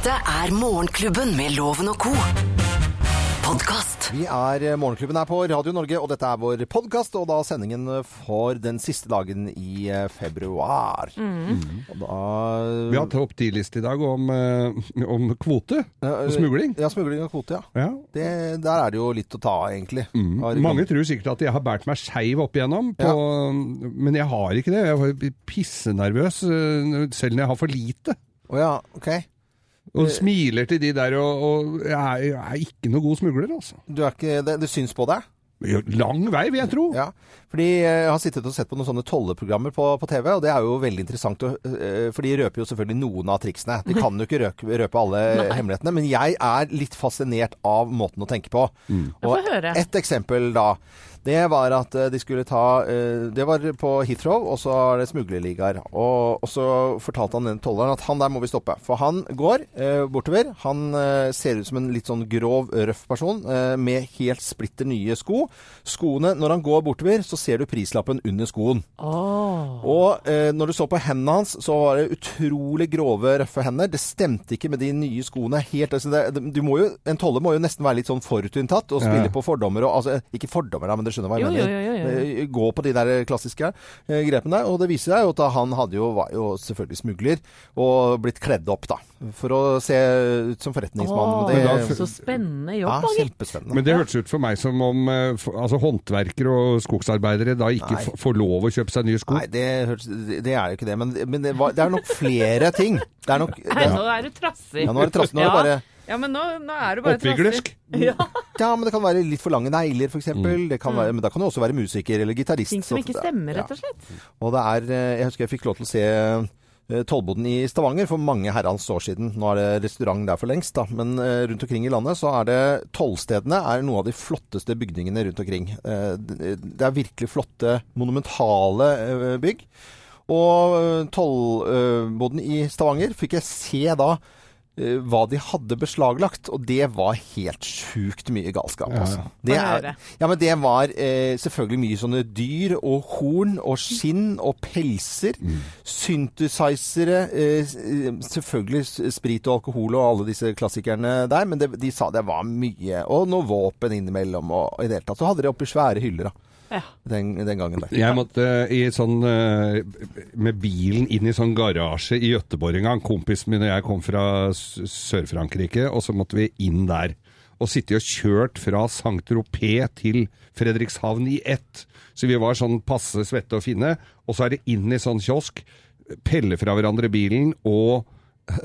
Dette er Morgenklubben med Loven og co. Podcast. Vi er eh, Morgenklubben her på Radio Norge, og dette er vår podkast, og da sendingen for den siste dagen i eh, februar. Og da Vi har topp 10-liste i dag om, eh, om kvote og smugling. Ja, smugling og kvote, ja. Ja. Det, der er det jo litt å ta av, egentlig. Har- Mange tror sikkert at jeg har båret meg skeiv opp igjennom, på, men jeg har ikke det. Jeg er pissenervøs eh, selv når jeg har for lite. Å ja, ok. Og smiler til de der, og, og jeg, er, jeg er ikke noe god smugler, altså. Du er ikke, det, det syns på deg? Lang vei, vil jeg tro. Ja, fordi jeg har sittet og sett på noen sånne tolleprogrammer på, på TV, og det er jo veldig interessant, eh, for de røper jo selvfølgelig noen av triksene. De kan jo ikke røpe, røpe alle hemmelighetene, men jeg er litt fascinert av måten å tenke på. få høre. et eksempel da, det var at eh, de skulle ta, eh, det var på Heathrow, og så er det smuglerligaer. Og, og så fortalte han den tolleren at han der må vi stoppe, for han går eh, bortover. Han ser ut som en litt sånn grov, røff person, med helt splitter nye sko. Skoene, når han går bortover, så ser du prislappen under skoen. Og eh, når du så på hendene hans, så var det utrolig grove, røffe hender. Det stemte ikke med de nye skoene. Helt, altså det, det- du må jo, en toller må jo nesten være litt sånn forutinntatt og spille Ja. på fordommer. Og, altså, ikke fordommer, da, men du skjønner hva jeg Jo, mener. jo, jo, jo, jo. Eh, Gå på de der klassiske eh, grepene. Og det viser seg jo at han hadde jo, var jo selvfølgelig smugler, og blitt kledd opp, da. For å se ut som forretningsmann. Åh, det, da- så spennende jobb, ja, gitt. Men det hørtes ut for meg som om eh, altså, håndverkere og skogsarbeidere da ikke Nei. får lov å kjøpe seg nye sko. Nei, det, det det er jo ikke det. Men, men det, var, det er nok flere ting. Det er nok Nei, nå er du trassig. Ja, nå er du trassig. Nå er det bare Ja, men nå, nå er du bare Oppviglersk. trassig. Ja. Ja, men det kan være litt for lange negler, f.eks. eksempel Det kan være, men da kan du også være musiker eller gitarist. Ting som ikke stemmer, rett og slett. Og det er eh, Jeg husker jeg fikk lov til å se eh, Tollboden i Stavanger for mange herrens år siden. Nå er det restaurant der for lengst, da. Men eh, rundt omkring i landet så er det Tollstedene er noe av de flotteste bygningene rundt omkring. Det er virkelig flotte, monumentale bygg. Og tollboden i Stavanger fikk jeg se da hva de hadde beslaglagt, og det var helt sjukt mye galskap. Ja, ja. Altså. Det, er, ja, men det var eh, selvfølgelig mye sånne dyr og horn og skinn og pelser. Synthesizere, eh, eh, selvfølgelig sprit og alkohol og alle disse klassikerne der, men det, de sa det var mye. Og noe våpen innimellom og, og i det hele tatt. Så hadde de oppi svære hyller da, Ja. den, den gangen der. Jeg måtte i sånn, eh, med bilen inn i sånn garasje i Gøteborg en gang. Kompisen min og jeg kom fra Sør-Frankrike, og så måtte vi inn der. Og sitte og kjørt fra Saint-Tropez til Fredrikshavn i ett. Så vi var sånn passe svette og fine. Og så er det inn i sånn kiosk, pelle fra hverandre bilen og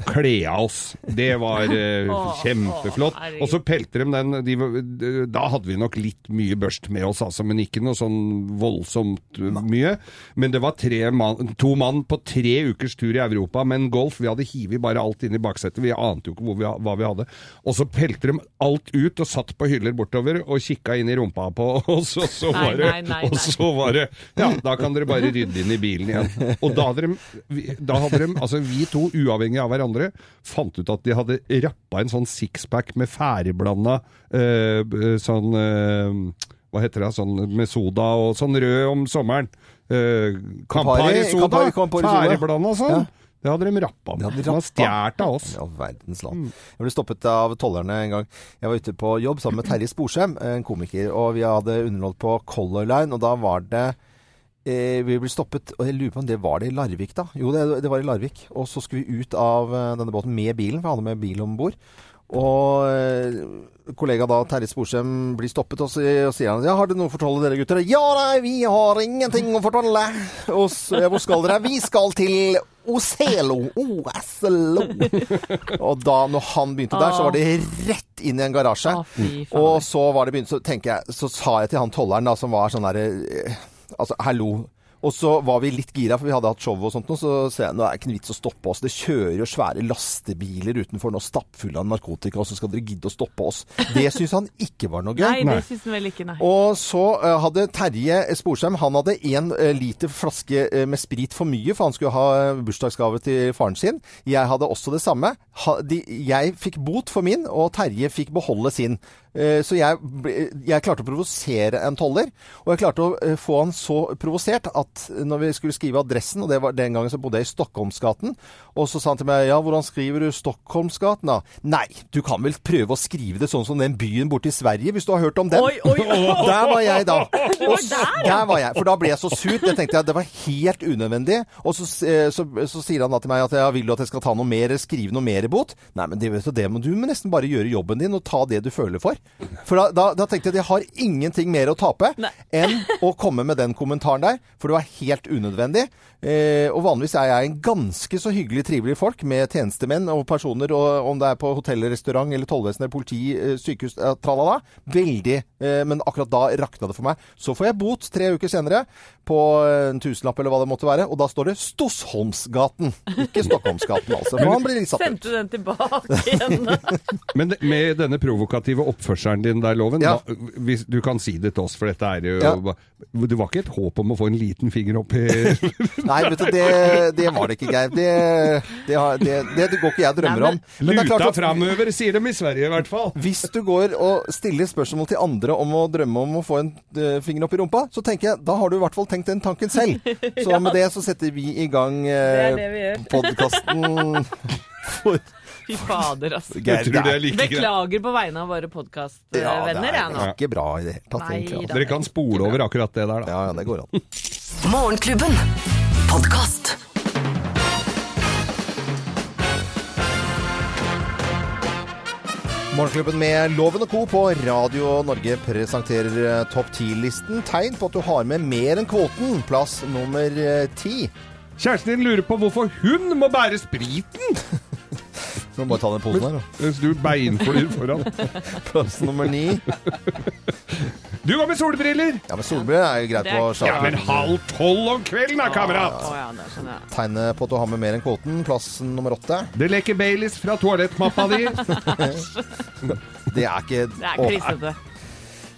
kle av oss. Det var uh, kjempeflott. Og så pelte de den de, Da hadde vi nok litt mye børst med oss, altså, men ikke noe sånn voldsomt mye. Men det var tre mann, to mann på tre ukers tur i Europa med en Golf. Vi hadde hivet bare alt inn i baksetet. Vi ante jo ikke hvor vi, hva vi hadde. Og så pelte de alt ut og satt på hyller bortover og kikka inn i rumpa på oss. Og så Nei, var det, nei, nei, og så var det Ja, da kan dere bare rydde inn i bilen igjen. Og da hadde de, da hadde de altså vi to, uavhengig av hverandre, fant ut at de hadde rappa en sånn sixpack med ferdigblanda eh, sånn eh, Hva heter det? Sånn med soda og sånn rød om sommeren. Eh, Campari soda. Campari- Campari. Ferdigblanda sånn. Ja. Det hadde de rappa med. de hadde stjålet av oss. Ja, verdens land. Jeg ble stoppet av tollerne en gang. Jeg var ute på jobb sammen med Terje Sporsem, en komiker, og vi hadde underholdt på Color Line, og da var det vi ble stoppet, og jeg lurer på om det var det i Larvik da. Jo, det, det var i Larvik. Og så skulle vi ut av eh, denne båten med bilen, for jeg hadde med bil om bord. Og eh, kollega da, Terje Sporsem, blir stoppet, og så og sier han Ja, har dere noe å fortelle dere gutter? Ja, nei, vi har ingenting å fortelle. Og så, ja, hvor skal dere? Vi skal til Oselo. Oslo. Og da når han begynte der, så var det rett inn i en garasje. Å. Og så var det begynt, så tenker jeg, så sa jeg til han tolleren da, som var sånn derre eh, Altså, hallo. Og så var vi litt gira, for vi hadde hatt show og sånt, så ser jeg nå er det ikke noe vits å stoppe oss. Det kjører jo svære lastebiler utenfor nå stappfulle av narkotika, og så skal dere gidde å stoppe oss. Det syns han ikke var noe gøy. Nei, det syns han vel ikke, nei. Og så eh, hadde Terje Sporsheim Han hadde én liter flaske eh, med sprit for mye, for han skulle ha eh, bursdagsgave til faren sin. Jeg hadde også det samme. Ha, de, jeg fikk bot for min, og Terje fikk beholde sin. Eh, Så jeg, jeg klarte å provosere en toller, og jeg klarte å eh, få han så provosert at at når vi skulle skrive adressen, og det var den gangen så bodde jeg i Stockholmsgaten, og så sa han til meg ja, hvordan skriver du Stockholmsgaten da? Nei, du kan vel prøve å skrive det sånn som den byen borte i Sverige, hvis du har hørt om den. Oi, oi, oi. Der var jeg da. Og der var jeg. For da ble jeg så sur. Det tenkte jeg det var helt unødvendig. Og så, eh, så, så sier han da til meg at ja, vil du at jeg skal ta noe mer, skrive noe mer i bot? Nei, men det, vet du, det må du nesten bare gjøre jobben din og ta det du føler for. For da, da, da tenkte jeg at jeg har ingenting mer å tape Nei. enn å komme med den kommentaren der. For det var helt unødvendig. Eh, og vanligvis er jeg en ganske så hyggelig, trivelig folk med tjenestemenn og personer, og om det er på hotell, restaurant eller tollvesen eller politi, eh, sykehus, eh, tralala. Veldig. Eh, men akkurat da rakna det for meg. Så får jeg bot tre uker senere på eh, en tusenlapp eller hva det måtte være, og da står det Stossholmsgaten. Ikke Stockholmsgaten, altså. For han blir litt satt ut. Sendte den tilbake igjen? Men med denne provokative oppførselen din der, Loven, Ja. da, hvis, du kan si det til oss, for dette er jo Ja. Det var ikke et håp om å få en liten finger opp i Nei, vet du, det, det var det ikke, Geir. Det, det, det, går ikke jeg drømmer om. men- Men det klart Luta framover, sier de i Sverige i hvert fall. Hvis du går og stiller spørsmål til andre om å drømme om å få en eh, finger opp i rumpa, så tenker jeg da har du i hvert fall tenkt den tanken selv. Så med det så setter vi i gang uh, podkasten for Fy fader, altså. Jeg tror det er like. Beklager på vegne av våre Ja, det podkastvenner, er jeg nå. ikke bra i det hele tatt, Nei egentlig. Altså. Dere kan spole over akkurat det der, da. Ja, ja, det går an. Morgenklubben. Podcast. Morgenklubben med Loven og Co. på Radio Norge presenterer eh, topp 10-listen. Tegn på at du har med mer enn kvoten. Plass nummer eh, ti. Kjæresten din lurer på hvorfor hun må bære spriten, Må bare ta den posen her, da. mens du beinflyr foran. Plass nummer ni. Du går med solbriller! Ja, men solbriller er jo greit er på Ja, men halv tolv om kvelden da, kamerat! Å ja, det skjønner jeg. Tegnet på at du har med mer enn kvoten. Plass nummer åtte. Det leker Baileys fra toalettmappa di. Det er ikke Det er klissete.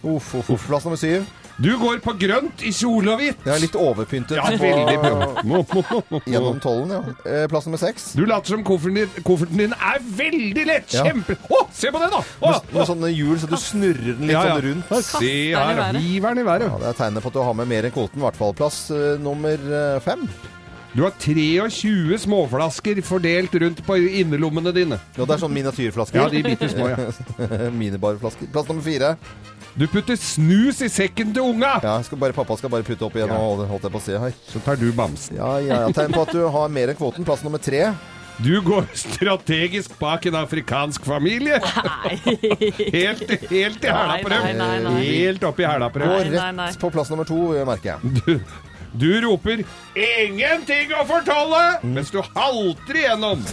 Uff, uff, uff. Plass nummer syv. Du går på grønt i kjole og hvitt. Ja, er litt overpyntet Ja, veldig på, gjennom tollen, ja. Eh, Plass nummer seks. Du later som kofferten din, kofferten din er veldig lett. Ja. Kjempe... Å, se på det, da! Å, Med, med sånne hjul, så du snurrer den litt Ja, ja. sånn rundt. Se her, hiver den i været. Ja, det er tegnet på at du har med mer enn kvoten, i hvert fall. Plass eh, nummer eh, fem. Du har 23 småflasker fordelt rundt på innerlommene dine. Ja, det er sånn miniatyrflasker. Ja, de bitte små, ja. Minibarflasker. Plass nummer fire. Du putter snus i sekken til unga! Ja, skal bare, pappa skal bare putte opp igjen, Ja. og holdt jeg på å se her. Så tar du bamsen. Ja, ja, ja. Tegn på at du har mer enn kvoten. Plass nummer tre. Du går strategisk bak en afrikansk familie. Helt, helt i hæla på dem. Nei, nei, nei, nei. Helt opp i hæla på dem. Nei, nei, nei. rett på plass nummer to, merker jeg. Du, du roper 'ingenting å fortolle', mens du halter igjennom.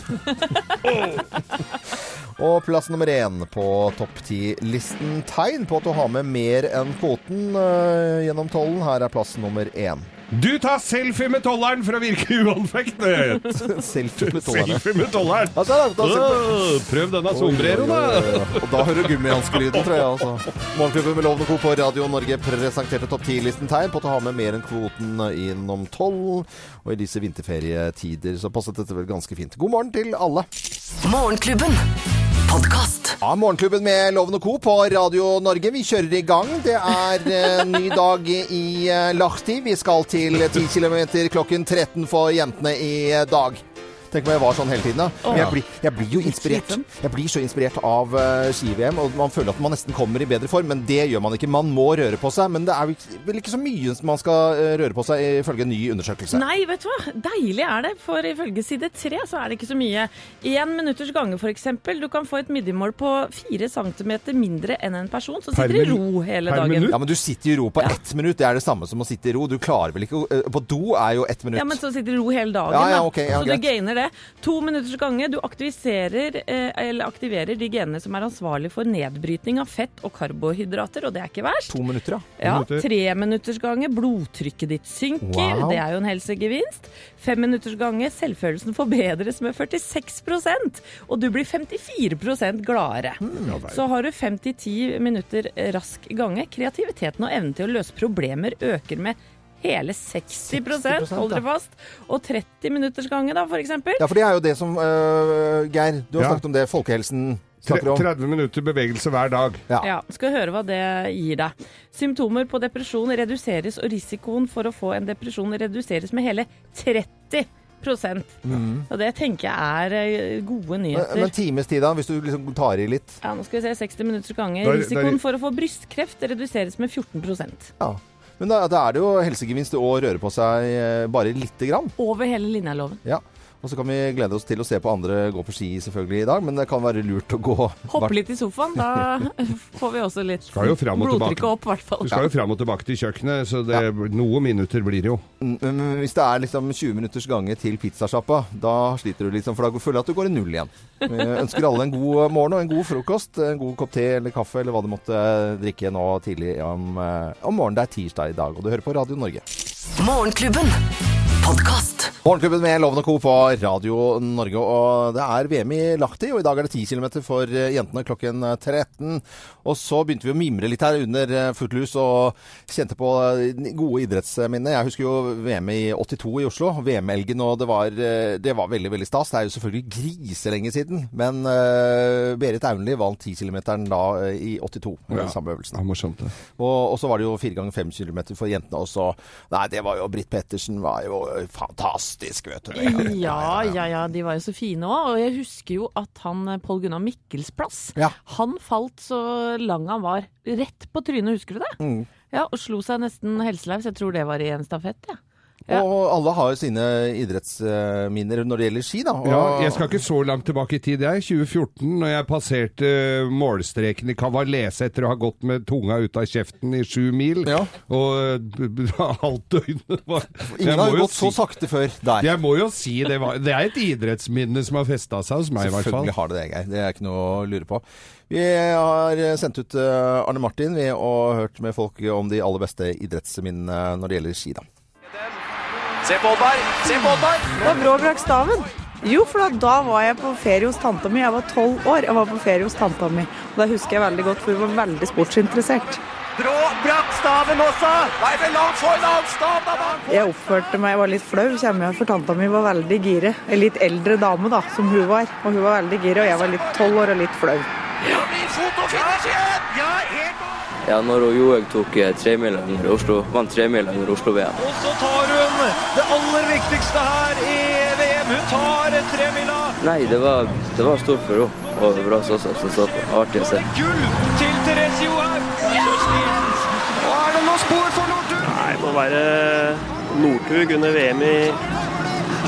Og plass nummer én på topp ti-listen. Tegn på at du har med mer enn kvoten uh, gjennom tollen. Her er plass nummer én. Du tar selfie med tolleren for å virke uanfektet. Selfie med tolleren. Selfie med tolleren. Altså, da, da Prøv denne sombreroen, da. Og da hører du gummihanskelyden, tror jeg. Altså. Morgenklubben med Lovende Co. på Radio Norge presenterte topp 10-listen tegn på å ha med mer enn kvoten innom tolv. Og i disse vinterferietider så passet dette vel ganske fint. God morgen til alle. Morgenklubben. Podkast. Ja, Morgenklubben med Loven og Co. på Radio Norge. Vi kjører i gang. Det er en ny dag i eh, Lahti. Vi skal til 10 km klokken 13 for jentene i eh, dag. Tenk om jeg var sånn hele tiden. da. Men jeg, blir, jeg blir jo inspirert. Jeg blir så inspirert av uh, ski-VM, og man føler at man nesten kommer i bedre form. Men det gjør man ikke. Man må røre på seg. Men det er vel ikke- så mye man skal eh, røre på seg, ifølge en ny undersøkelse. Nei, vet du hva? Deilig er det. For ifølge side tre så er det ikke så mye. Én minutters gange, f.eks. Du kan få et midjemål på fire centimeter mindre enn en person som sitter i ro hele per dagen. minutt? Ja, men du sitter i ro på Ja. ett minutt. Det er det samme som å sitte i ro. Du klarer vel ikke å eh, På do er jo ett minutt. Ja, men så sitter du i ro hele dagen, Ja, ja, da. ok, ja, så greit. du gainer det. To minutters gange. Du aktiviserer, eh, eller aktiverer de genene som er ansvarlig for nedbrytning av fett og karbohydrater, og det er ikke verst. To minutter, ja. Ja, minutter. Tre minutters gange. Blodtrykket ditt synker. Wow. Det er jo en helsegevinst. Fem minutters gange. Selvfølelsen forbedres med 46% og du blir 54% gladere. Så har du 5-10 minutter rask gange. Kreativiteten og evnen til å løse problemer øker med hele 60, 60%, hold dere fast. Og 30 minutters gange, da, for eksempel. Ja, for det er jo det som uh, Geir, du har Ja. snakket om det. Folkehelsen snakker om. 30 minutter bevegelse hver dag. Ja. Ja, skal høre hva det gir deg. Symptomer på depresjon reduseres, og risikoen for å få en depresjon reduseres med hele 30 Mm. Og det tenker jeg er eh, gode nyheter. men times tid, da? Hvis du liksom tar i litt? Ja, nå skal vi se 60 minutter ganger. Er- Risikoen for å få brystkreft reduseres med 14 Ja. Men da, da er det jo helsegevinst å røre på seg eh, bare lite grann. Over hele linjaloven. Ja. Og så kan vi glede oss til å se på andre gå på ski selvfølgelig i dag, men det kan være lurt å gå Hoppe litt i sofaen, da får vi også litt blodtrykket opp, i hvert fall. Du skal jo fram og tilbake til kjøkkenet, så det, noen minutter blir det jo. Mm, Men hvis det er liksom 20 minutters gange til pizzasjappa, da sliter du liksom, for da føler jeg at du går i null igjen. Vi ønsker alle en god morgen og en god frokost. En god kopp te eller kaffe eller hva du måtte drikke nå tidlig om, eh, om morgenen. Det er tirsdag i dag, og du hører på Radio Norge. Morgenklubben. Podkast. Morgenklubben med Loven og Co. på Radio Norge. Og det er VM i Lahti, og i dag er det 10 km for eh, jentene klokken 13. Og så begynte vi å mimre litt her under eh, Footloose og kjente på eh, gode idrettsminner. Jeg husker jo VM i 82 i Oslo, VM-elgen, og det var, eh, det var veldig, veldig stas. Det er jo selvfølgelig griselenge siden, men uh, Berit Aunli vant 10 km da eh, i 82, ja. samme øvelsen. Ja, morsomt det. Og, og så var det jo 4 ganger 5 km for jentene også. Nei, det var jo Britt Pettersen var jo fantastisk, vet du. Ja, Ja, ja, ja, de var jo så fine òg. Og jeg husker jo at han eh, Pål Gunnar Mikkelsplass, Ja. han falt så lang han var. Rett på trynet, husker du det? Mm. Ja, Og slo seg nesten helselaus. Jeg tror det var i en stafett, ja. Ja. Og alle har jo sine idrettsminner når det gjelder ski, da. Og, Ja, jeg skal ikke så langt tilbake i tid. Jeg. 2014, når jeg passerte målstreken i Kavalese etter å ha gått med tunga ut av kjeften i sju mil, Ja. og halvt døgn var Ingen har jo si... gått så sakte før der. Jeg må jo si det var Det er et idrettsminne som har festa seg hos meg, i hvert fall. Selvfølgelig har det det, Geir. Det er ikke noe å lure på. Vi har sendt ut eh, Arne Martin vi og hørt med folk om de aller beste idrettsminnene når det gjelder ski. da. Se på Oddvar! Se på Oddvar! Det var brå brakk staven. Jo, for da, da var jeg på ferie hos tanta mi. Jeg var tolv år. Jeg var på ferie hos tanta mi. Og Det husker jeg veldig godt, for hun var veldig sportsinteressert. Brå brakk staven også! Nei, vel langt for langt Stav da! Jeg oppførte meg, jeg var litt flau, kommer jeg, for tanta mi var veldig gire. En litt eldre dame, da, som hun var. Og hun var veldig gire, og jeg var litt tolv år og litt flau. Ja, når hun Johaug tok eh, tremila under Oslo, vant tremila under Oslo-VM. Og så tar hun det aller viktigste her i VM. Hun tar tremila. Nei, det var, det var stort for henne. Og bra sånn på. Artig å se. Gull til Therese Johaug. Ja! Og er det noe spor for Northug? Nei, det må være Northug under VM i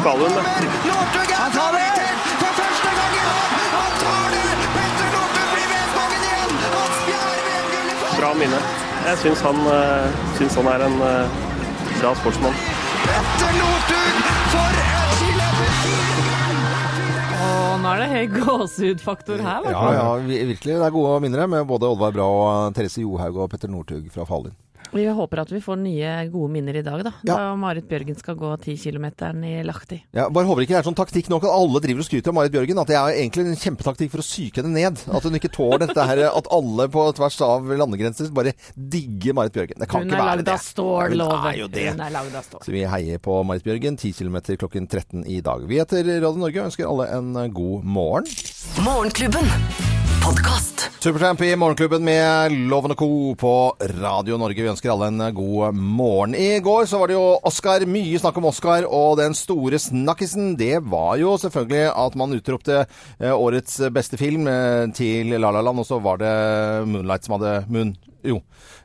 Falun. da. Northug er favoritt for første gang i år! Han tar det! Petter Northug blir VM-kongen igjen! Hans fjerde VM-gull i Bra minne. Jeg syns han, eh, syns han er en eh, bra sportsmann. Petter Northug for et skiløper! Og nå er det høy gåsehudfaktor her, i hvert Ja, ja, virkelig. Det er gode minner med både Oddvar Bra og Therese Johaug og Petter Northug fra Falun. Vi håper at vi får nye gode minner i dag, da. Ja. Da Marit Bjørgen skal gå 10 km i Lahti. Ja, bare håper ikke det er sånn taktikk nok at alle driver og skryter av Marit Bjørgen. At det er egentlig en kjempetaktikk for å psyke henne ned. At hun ikke tåler dette her, at alle på tvers av landegrenser bare digger Marit Bjørgen. Det kan Hun ikke være det. stål, Hun er jo det. Hun er lagd av stål. Så vi heier på Marit Bjørgen 10 km klokken 13 i dag. Vi heter Radio Norge og ønsker alle en god morgen. Morgenklubben. Podkast. Supertramp i Morgenklubben med Loven og Co. på Radio Norge. Vi ønsker alle en god morgen. I går så var det jo Oscar. Mye snakk om Oscar. Og den store snakkisen, det var jo selvfølgelig at man utropte eh, årets beste film eh, til La La Land. Og så var det Moonlight som hadde Moon... Jo.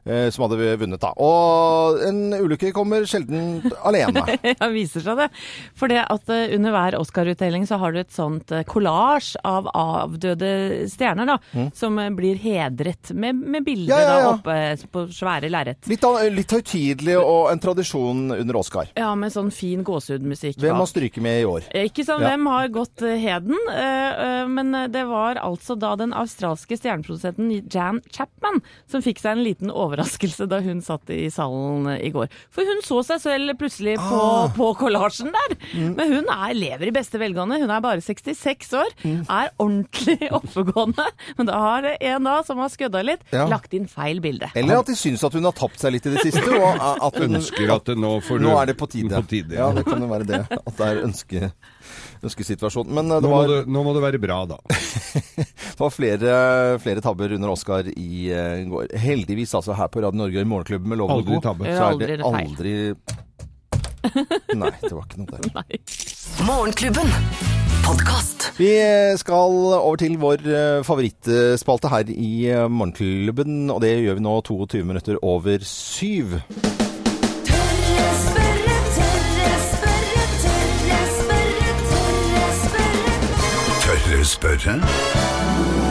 eh, Som hadde vunnet, da. Og en ulykke kommer sjelden alene. Ja, viser seg det. For det at eh, under hver Oscar-utdeling så har du et sånt kollasj collage av avdøde stjerner, da. Som eh, blir hedret med, med bilder Ja, ja, ja. da oppe eh, på svære lerret. Litt, litt høytidelig og en tradisjon under Oscar. Ja, med sånn fin gåsehudmusikk. Hvem har må stryke med i år? Eh, Ikke sånn hvem har gått eh, heden, eh, eh, men det var altså da den australske stjerneprodusenten Jan Chapman som fikk seg seg en liten overraskelse da hun satt i salen i går. For hun så seg selv plutselig på, Ah. på kollasjen der. Mm. Men hun er, lever i beste velgående. Hun er bare 66 år. Mm. Er ordentlig oppegående. Men da har det en da som har skødda litt, Ja. lagt inn feil bilde. Eller at de syns at hun har tapt seg litt i det siste. Og at hun, Ønsker at det nå får Nå er det på tide. På tide ja. ja. det kan jo være det. At det er ønske, ønskesituasjon. Men det Nå, må var, det, nå må det være bra, da. det var flere, flere tabber under Oscar i eh, går. Heldigvis altså her på Radio Norge i Morgenklubben med Loven Aldri og God. tabbe. Så er det aldri Nei, det var ikke noe der. Nei. Morgenklubben. Vi skal over til vår eh, favorittspalte her i eh, Morgenklubben, og det gjør vi nå 22 minutter over syv. Spørre. Spørre?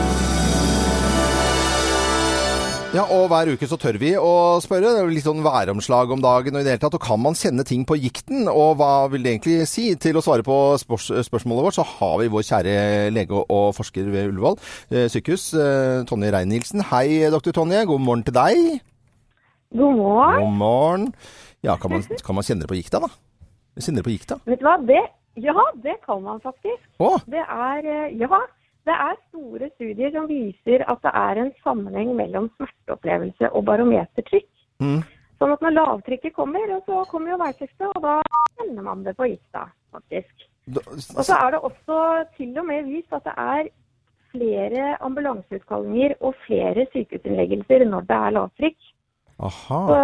Ja, og hver uke så tør vi å spørre. Det er jo litt sånn væromslag om dagen og i det hele tatt. Og kan man kjenne ting på gikten? Og hva vil det egentlig si? Til å svare på spørs spørsmålet vårt, så har vi vår kjære lege og forsker ved Ullevål eh, sykehus, eh, Tonje Rein-Nielsen. Hei, doktor Tonje. God morgen til deg. God morgen. God morgen. Ja, kan man, kan man kjenne det på gikta, da? Kjenne dere på gikta? Vet du hva? Det, ja, det kan man faktisk. Åh. Det er, eh, ja, det er store studier som viser at det er en sammenheng mellom smerteopplevelse og barometertrykk. mm. Sånn at når lavtrykket kommer, og så kommer jo værtrykket, og da kjenner man det på gifta, faktisk. Og så er det også til og med vist at det er flere ambulanseutkallinger og flere sykehusinnleggelser når det er lavtrykk. Aha. Så,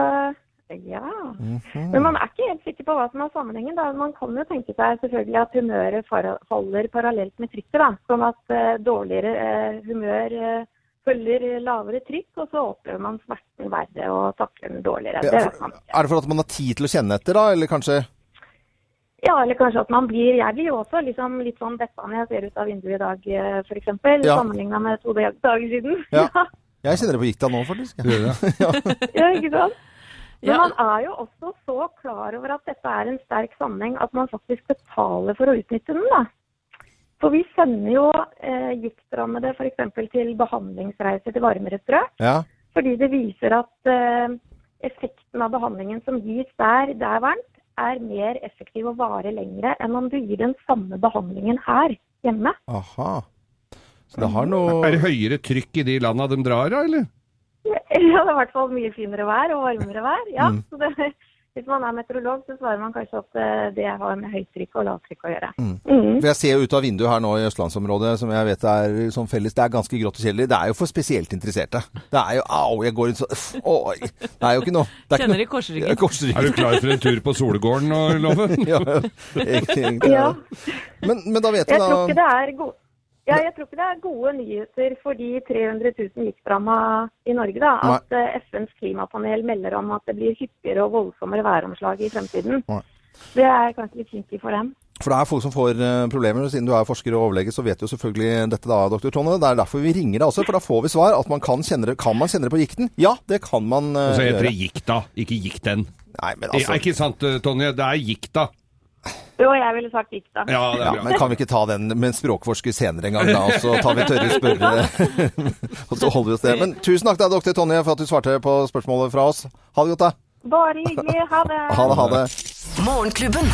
ja. Mhm. Men man er ikke helt sikker på hva som er sammenhengen. Da. Man kan jo tenke seg selvfølgelig at humøret faller parallelt med trykket. Da. Sånn at eh, dårligere eh, humør eh, følger lavere trykk, og så opplever man smerten verre og takler den dårligere. Ja, Det for, man er det for at man har tid til å kjenne etter, da? Eller kanskje Ja, eller kanskje at man blir Jeg blir jo også liksom litt sånn deppa når jeg ser ut av vinduet i dag, f.eks. Ja. Sammenligna med to dager siden. Ja. Jeg kjenner det på gikta nå, faktisk. Ja. Ja, ikke sant? Men Ja. man er jo også så klar over at dette er en sterk sammenheng at man faktisk betaler for å utnytte den. da. For vi sender jo eh, giktrammede f.eks. til behandlingsreiser til varmere strøk. Ja. Fordi det viser at eh, effekten av behandlingen som gis der det er varmt, er mer effektiv og varer lengre enn om du gir den samme behandlingen her hjemme. Aha. Så det har noe Er det høyere trykk i de landa de drar da, eller? Ja, det er i hvert fall mye finere vær og varmere vær. ja. Mm. Så det, hvis man er meteorolog, så svarer man kanskje at det har med høytrykk og lavtrykk å gjøre. Mm. Mm. For Jeg ser jo ut av vinduet her nå i østlandsområdet, som jeg vet er sånn felles. Det er ganske grått og kjedelig. Det er jo for spesielt interesserte. Det er jo Au, jeg går inn sånn Oi. Det er jo ikke noe det er ikke Kjenner noe- i korsryggen. Korsryggen. Er du klar for en tur på Solgården nå, Loven? ja, egentlig, Ja. Men, men da vet vi Jeg tror ikke det er gode ja, jeg tror ikke det er gode nyheter for de 300 000 giftramma i Norge. da, At Nei. FNs klimapanel melder om at det blir hyppigere og voldsommere væromslag i fremtiden. Nei. Det er kanskje litt kinkig for dem. For det er folk som får eh, problemer. Siden du er forsker og overlege, så vet du jo selvfølgelig dette da, doktor Tonne. Det er derfor vi ringer deg også, for da får vi svar. At man kan kjenne det. Kan man kjenne det på gikten? Ja, det kan man eh, Og så heter gjøre. det gikta, ikke gikten. Nei, men altså... Er altså ikke sant, Tonje? Det er gikta. Jo, jeg ville sagt dikta. Ja, ja, men kan vi ikke ta den med en språkforsker senere en gang, da? Og så tar vi tørre spørre og så holder vi oss det. Men tusen takk til dere, Tonje, for at du svarte på spørsmålet fra oss. Ha det godt, da. Bare hyggelig. Ha det. Ha det, ha det. Morgenklubben.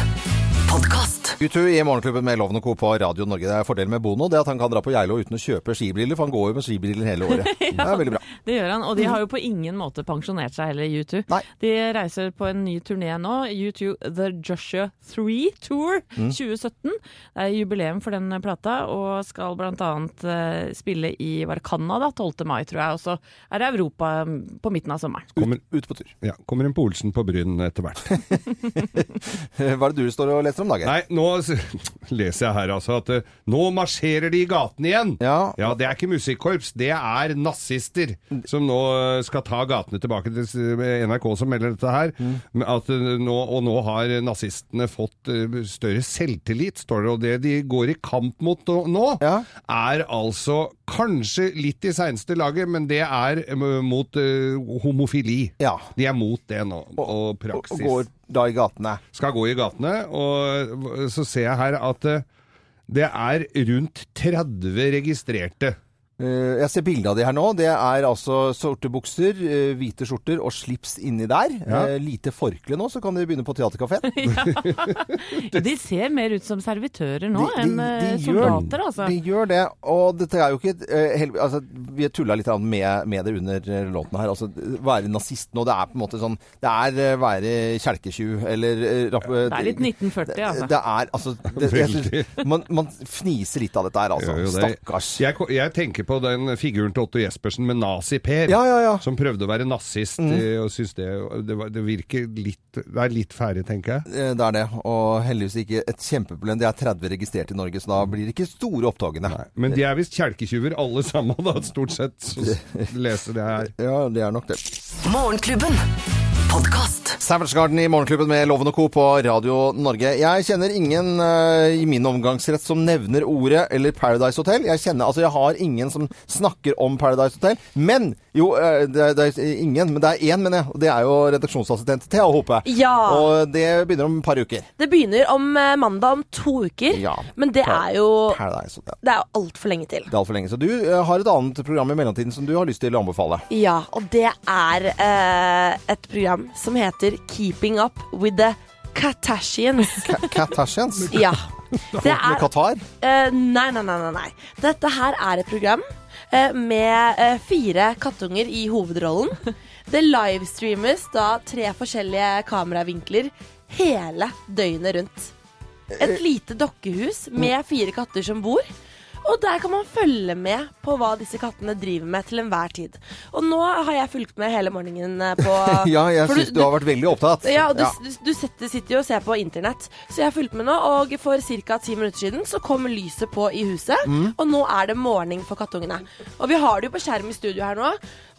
Podcast. U2 i Morgenklubben med Loven Co. på Radio Norge. Det er fordelen med Bono det at han kan dra på Geilo uten å kjøpe skibriller, for han går jo med skibriller hele året. ja, det er veldig bra. Det gjør han, og de mm. har jo på ingen måte pensjonert seg heller, U2. De reiser på en ny turné nå, U2 The Joshua 3 Tour mm. 2017. Det er jubileum for den plata, og skal bl.a. Uh, eh, spille i var det Canada 12. mai, tror jeg. Og så er det Europa mm, på midten av sommeren. Kommer, ut, på tur. Ja, kommer en på Olsen på Bryn etter hvert. Hva er det du står og leser om, dagen? Nei, nå leser jeg her altså at eh, nå marsjerer de i gaten igjen. Ja. det er ikke musikkorps, det er nazister som nå eh, skal ta gatene tilbake til NRK som melder dette her. Mm. Eh, nå, og nå har nazistene fått større selvtillit, står det. Og det de går i kamp mot nå- Ja. er altså kanskje litt i seineste laget, men det er mot uh, homofili. Ja. De er mot det nå, og, Og, praksis og går da i gatene. skal gå i gatene, og så ser jeg her at eh, det er rundt 30 registrerte jeg ser bilde av de her nå. Det er altså sorte bukser, eh, hvite skjorter og slips inni der. Ja. Eh, lite forkle nå, så kan de begynne på teaterkafeen. Ja, de ser mer ut som servitører nå De- de- enn de eh, gjør- soldater, altså. De gjør det, og dette er jo ikke eh, altså, Vi tulla litt med, med det under eh, låten her. Altså, være nazist nå, det er på en måte sånn Det er eh, være kjelketjuv eller rappe, Det er litt 1940, altså. Det er altså det, jeg synes, man, man fniser litt av dette her, altså. Jo, jo, det- Stakkars. Jeg, jeg tenker på den figuren til Otto Jespersen med Nazi-Per, Ja, ja, ja. som prøvde å være nazist. Mm. eh, Og synes det, det, var, det virker litt Det er litt ferdig, tenker jeg. Eh, Det er det, og heldigvis ikke et kjempeproblem. Det er 30 registrert i Norge, så da blir det ikke store opptogene. Men de er visst kjelketyver alle sammen, da, stort sett. Så leser det her. Ja, det er nok det. Morgenklubben. Podkast. Savage Garden i Morgenklubben med Loven og Co. på Radio Norge. Jeg kjenner ingen uh, i min omgangsrett som nevner ordet eller Paradise Hotel. Jeg kjenner, altså jeg har ingen som snakker om Paradise Hotel. Men, jo, uh, det, er- det er ingen, men det er én, mener jeg. Og det er jo redaksjonsassistent Thea Hope. Ja. Og det begynner om et par uker. Det begynner om uh, mandag om to uker, Ja. men det Pa- er jo Paradise Hotel. Det er jo altfor lenge til. Det er altfor lenge. Så du har et annet program i mellomtiden som du har lyst til å anbefale. Ja, og det er eh, et program som heter Keeping Up With The Katashians. Katashians? Ja. Folk med Qatar? Uh, nei, nei, nei, nei. Dette her er et program uh, med uh, fire kattunger i hovedrollen. Det livestreames da tre forskjellige kameravinkler hele døgnet rundt. Et lite dokkehus med fire katter som bor. Og der kan man følge med på hva disse kattene driver med til enhver tid. Og nå har jeg fulgt med hele morgenen eh, på Ja, jeg syns du har vært veldig opptatt. ja, og du, du, du sitter, sitter jo og ser på internett. Så jeg har fulgt med nå, og for ca. ti minutter siden så kom lyset på i huset. Mm. Og nå er det morgen for kattungene. Og vi har det jo på skjerm i studio her nå.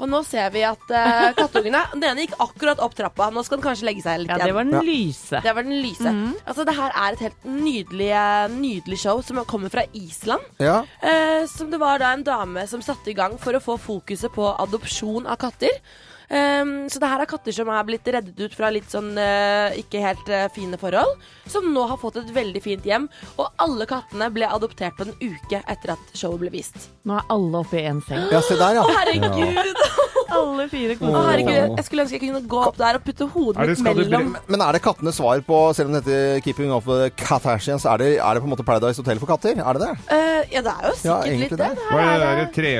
Og nå ser vi at uh, kattungene Den ene gikk akkurat opp trappa. Nå skal den kanskje legge seg litt igjen. Ja, det var den Ja. lyse. Det var den lyse. Altså, det her er et helt nydelig, eh, nydelig show som kommer fra Island. Ja. Eh, som det var da en dame som satte i gang for å få fokuset på adopsjon av katter. Um, så det her er katter som er blitt reddet ut fra litt sånn uh, ikke helt uh, fine forhold. Som nå har fått et veldig fint hjem. Og alle kattene ble adoptert på en uke etter at showet ble vist. Nå er alle oppe i én seng. Ja, se der, ja. Å, herregud! Alle fire Å, herregud! Jeg skulle ønske jeg kunne gå opp der og putte hodet mitt mellom Men er det kattenes svar på, selv om det heter Keeping Up with the Kardashians, er det, er det på en måte Paradise Hotel for katter? Er det det? Eh, Ja, det er jo Ja, sikkert egentlig litt det. det. Hva er det det tre,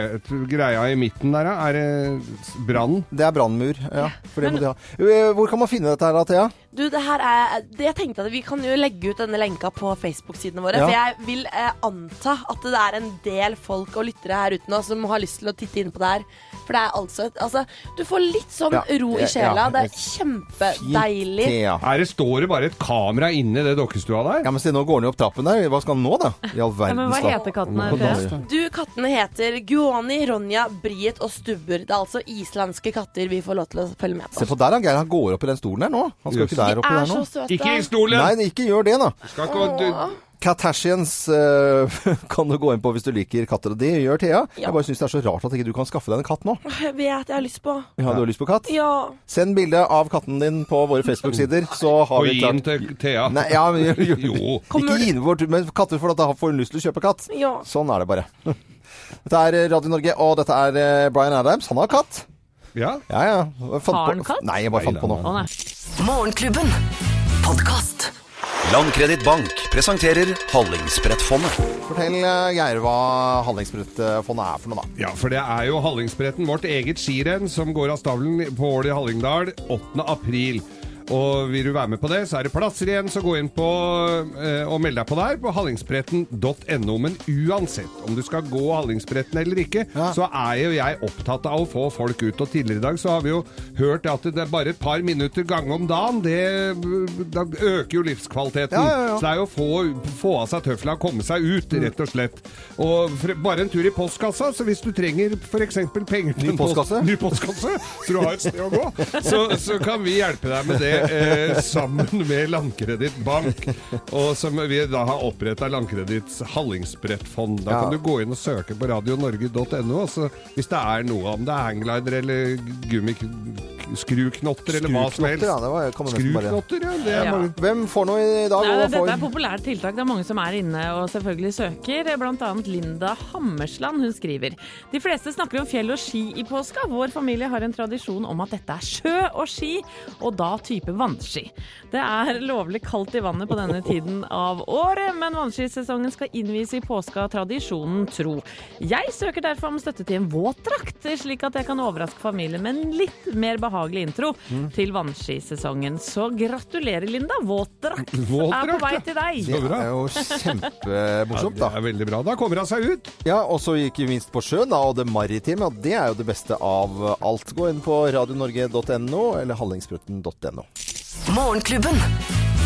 greia i midten der, da? Er det brann? Det er brannmur, ja. For det må de ha. Eh, Hvor kan man finne dette her, da, Thea? Du, det her er det Jeg tenkte at Vi kan jo legge ut denne lenka på Facebook-sidene våre. Ja. For jeg vil eh, anta at det er en del folk og lyttere her ute nå som har lyst til å titte inn på det her. For det er altså Altså, du får litt sånn Ja, ro i ja, sjela. ja. det er kjempedeilig. Ja. Her står det bare et kamera inni det dokkestua der? Ja, men se, nå går den jo opp trappen der. Hva skal den nå, da? I all verdens men hva land. heter kattene, Thea? Du, kattene heter Guani, Ronja, Briet og Stubber. Det er altså islandske katter vi får lov til å følge med Se på. på der, han Geir. Han går opp i den stolen der nå. Han skal jo ikke der oppe er der nå. så søte. Ikke i stolen! Nei, ikke gjør det, da. Skal ikke, du, Kardashians eh, kan du gå inn på hvis du liker katter, og det gjør Thea. Ja. Jeg bare syns det er så rart at ikke du kan skaffe deg en katt nå. Jeg vet jeg har lyst på. Ja, du har lyst på katt? Ja. Send bilde av katten din på våre Facebook-sider, så har og vi gi den til Thea. Nei, ja, men, jo, Jo. Ikke gi den bort men katter, for da får hun lyst til å kjøpe katt. Ja. Sånn er det bare. Dette er Radio Norge, og dette er Brian Bryan Adams. Han har katt. Ja. Ja, ja. Har han katt? Nei, jeg bare fant på Å noe. nei. Morgenklubben. Podkast. Landkreditt Bank presenterer Hallingsbrettfondet. Fortell eh, Geir hva Hallingsbrettfondet er for noe, da. Ja, for det er jo Hallingsbretten, vårt eget skirenn, som går av stabelen på Ål i Hallingdal 8. april. Og vil du være med på det, så er det plasser igjen, så gå inn på eh, og meld deg på der på hallingsbretten.no. Men uansett om du skal gå Hallingsbretten eller ikke, så er jo jeg opptatt av å få folk ut. Og tidligere i dag så har vi jo hørt at det er bare et par minutter gange om dagen, det da øker jo livskvaliteten. Ja, ja, ja. Så det er jo å få, få av seg tøfla, komme seg ut, rett og slett. Og for, bare en tur i postkassa, så hvis du trenger f.eks. penger til Ny postkasse. post- ny postkasse, så du har et sted å gå, så, så kan vi hjelpe deg med det. Med, eh, sammen med Landkreditt Bank, og som vi da har oppretta Landkreditts Hallingsbrettfond. Da Ja. kan du gå inn og søke på radionorge.no, og hvis det er noe om det er hanglider eller gummiskruknotter eller hva som helst. Skruknotter, ja, det var- kan man nesten bare- Skruknotter, ja. Det er Ja. mange. Hvem får noe i dag? Dette er populært tiltak. Det er mange som er inne og selvfølgelig søker. Blant annet Linda Hammersland. Hun skriver De fleste snakker om fjell og ski i påska. Vår familie har en tradisjon om at dette er sjø og ski, og da type vannski. Det er lovlig kaldt i vannet på denne tiden av året, men vannskisesongen skal innvies i påska, tradisjonen tro. Jeg søker derfor om støtte til en våtdrakt, slik at jeg kan overraske familien med en litt mer behagelig intro Mm. til vannskisesongen. Så gratulerer, Linda. Våtdrakt er på vei til deg. Det er jo kjempemorsomt, da. Det er veldig bra. Da kommer han seg ut. Ja, og så gikk vi minst på sjøen, da, og det maritime. Og det er jo det beste av alt. Gå inn på radionorge.no eller hallingsbrutten.no. Morgenklubben.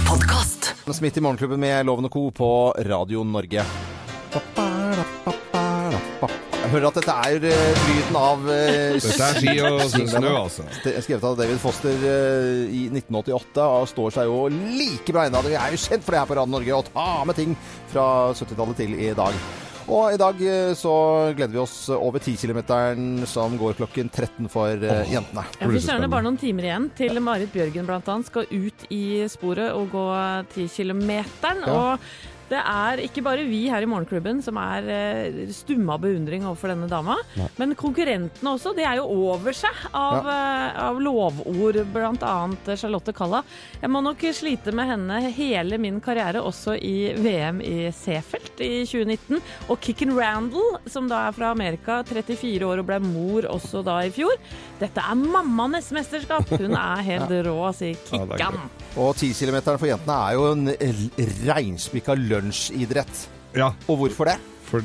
Podkast. Smitt i Morgenklubben med Loven og Co. på Radio Norge. Jeg hører at dette er eh, lyden av uh, Dette er ski og snø, altså. Skrevet av David Foster eh, i 1988 og står seg jo like bra ennå. Vi er jo kjent for det her på Radio Norge, å ta med ting fra 70-tallet til i dag. Og i dag eh, så gleder vi oss over 10 km som går klokken 13 for oh. jentene. Ja, Fy søren, det er bare noen timer igjen til Marit Bjørgen annet skal ut i sporet og gå 10 kilometeren. Ja. Og det er ikke bare vi her i Morgenklubben som er eh, stumme av beundring overfor denne dama, Nei. men konkurrentene også. De er jo over seg av, ja. av lovord, annet Charlotte Kalla. Jeg må nok slite med henne hele min karriere, også i VM i Seefeld i 2019. Og Kicken Randall, som da er fra Amerika, 34 år og ble mor også da i fjor. Dette er mammanes mesterskap! Hun er helt rå, sier Ja, er Kikkan. Og 10 km for jentene er jo en reinspikka reinspikka lunsjidrett. Ja. Og hvorfor det? For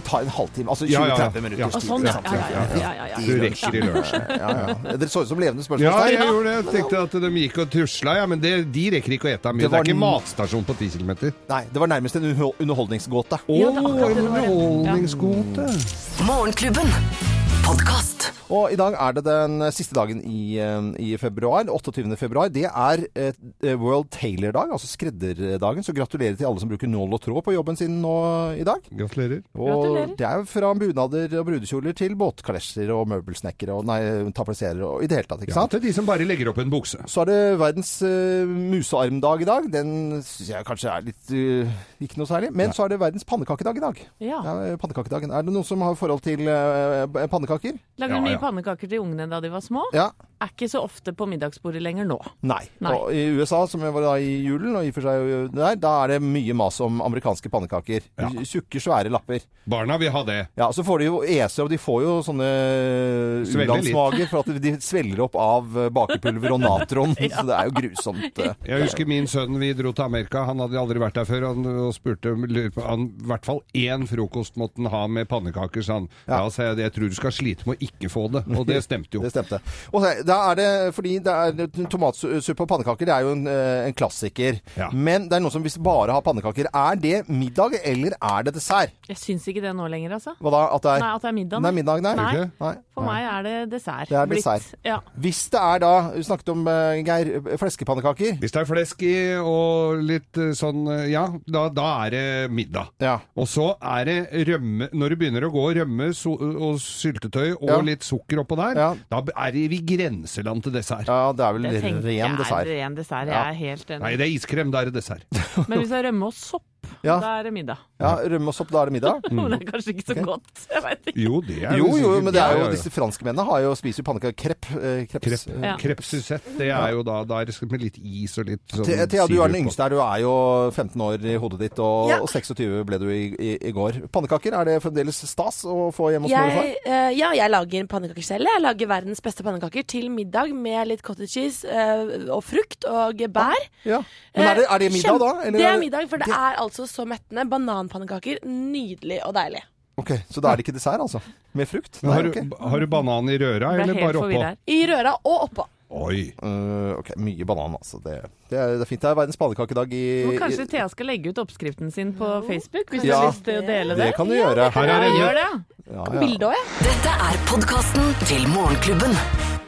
ta en halvtime, altså 20-30 Ja, ja, ja. minutter. Ja. Sånn, ja. Ja, ja, ja, ja, ja. Du rekker i lunsjen. Ja, ja. Dere så ut som levende spørsmål. Ja, jeg gjorde det. Jeg tenkte at de gikk og tusla, ja, men det, de rekker ikke å ete mye. Det er ikke matstasjon på 10 km. Nei, det var nærmest en underholdningsgåte. Å, en er underholdningsgåte. Morgenklubben. Podkast. Og i dag er det den siste dagen i, eh, i februar, 28. februar. Det er eh, World Tailor-dag, altså skredderdagen. Så gratulerer til alle som bruker nål og tråd på jobben sin nå i dag. Gratulerer. Og Gratulerer. det er fra bunader og brudekjoler til båtkalesjer og møbelsnekkere og nei, tapeserer og i det hele tatt, ikke Ja, sant? til de som bare legger opp en bukse. Så er det verdens uh, musearmdag i dag. Den syns jeg kanskje er litt uh, ikke noe særlig. Men så er det verdens pannekakedag i dag. Ja. Ja, pannekakedagen. Er det noen som har forhold til uh, pannekaker? Lager Ja, ja. Pannekaker til ungene da de var små. Ja. Er ikke så ofte på middagsbordet lenger nå. Nei. Nei. Og I USA, som jeg var da i julen, og i og for seg der, da er det mye mas om amerikanske pannekaker. Ja. Tjukke, svære lapper. Barna vil ha det. Ja, Så får de jo ese, og de får jo sånne ulandsmager for at de svelger opp av eh, bakepulver og natron. Så det er jo grusomt. eh. Jeg husker min sønn, vi dro til Amerika. Han hadde aldri vært der før. Han, og spurte om han, I hvert fall én frokost måtte han ha med pannekaker, sa han. Ja, Ja. sa jeg. Jeg tror du skal slite med å ikke få det. Og det stemte jo. Det stemte. Og da er det, fordi det er tomatsuppe og pannekaker, det er jo en, eh, en klassiker. Ja. Men det er noen som hvis bare har pannekaker. Er det middag, eller er det dessert? Jeg syns ikke det nå lenger, altså. Hva da? At det er, Nei, at det er middag. Nei, er middag, nei? Nei. Nei. For meg er det dessert. Det er blitt. dessert. Ja. Hvis det er da Vi snakket om, eh, Geir, fleskepannekaker. Hvis det er flesk i og litt eh, sånn, ja, da, da er det middag. Ja. Og så er det rømme Når det begynner å gå rømme so og syltetøy og Ja. litt sukker oppå der, Ja. da er vi i grenseland til dessert. ja, det er vel Det tenker jeg ren dessert. er ren dessert. Jeg Ja. er helt enig. Nei, det er iskrem, da er det dessert. Men hvis det er rømme og sopp, Ja. da er det middag. Ja, Rømme og sopp, da er det middag? Men det er kanskje ikke så godt. Jeg vet ikke. Jo, det er Jo, jo, men det er jo disse franskmennene har jo, spiser jo pannekaker Krepp. Eh, kreps. Krepp, Ja. Krepsusett, det er jo da, er det med litt is og litt sånn Thea, du er den yngste her. Du er jo 15 år i hodet ditt, og, Ja. og 26 ble du i, i, i går. Pannekaker, er det fremdeles stas å få hjemme hos mor og far? Eh, ja, jeg lager pannekaker selv. Jeg lager verdens beste pannekaker til middag med litt cottage cheese eh, og frukt og bær. Ja. Men er det, er det middag, da? eller det er middag, for det er altså så mettende. Bananpannekaker. Nydelig og deilig. Ok, Så da er det ikke dessert, altså? Med frukt? Nei, har, du, okay. har du banan i røra, eller bare oppå? I røra og oppå. Oi. Uh, ok, Mye banan, altså. Det, det, er, det er fint. Det er verdens pannekakedag i Men kanskje i- Thea skal legge ut oppskriften sin på Facebook, hvis du har lyst til å dele det? Det kan du gjøre. Her er det Gjør det. Ja, Bilde òg, ja. Dette er podkasten til Morgenklubben.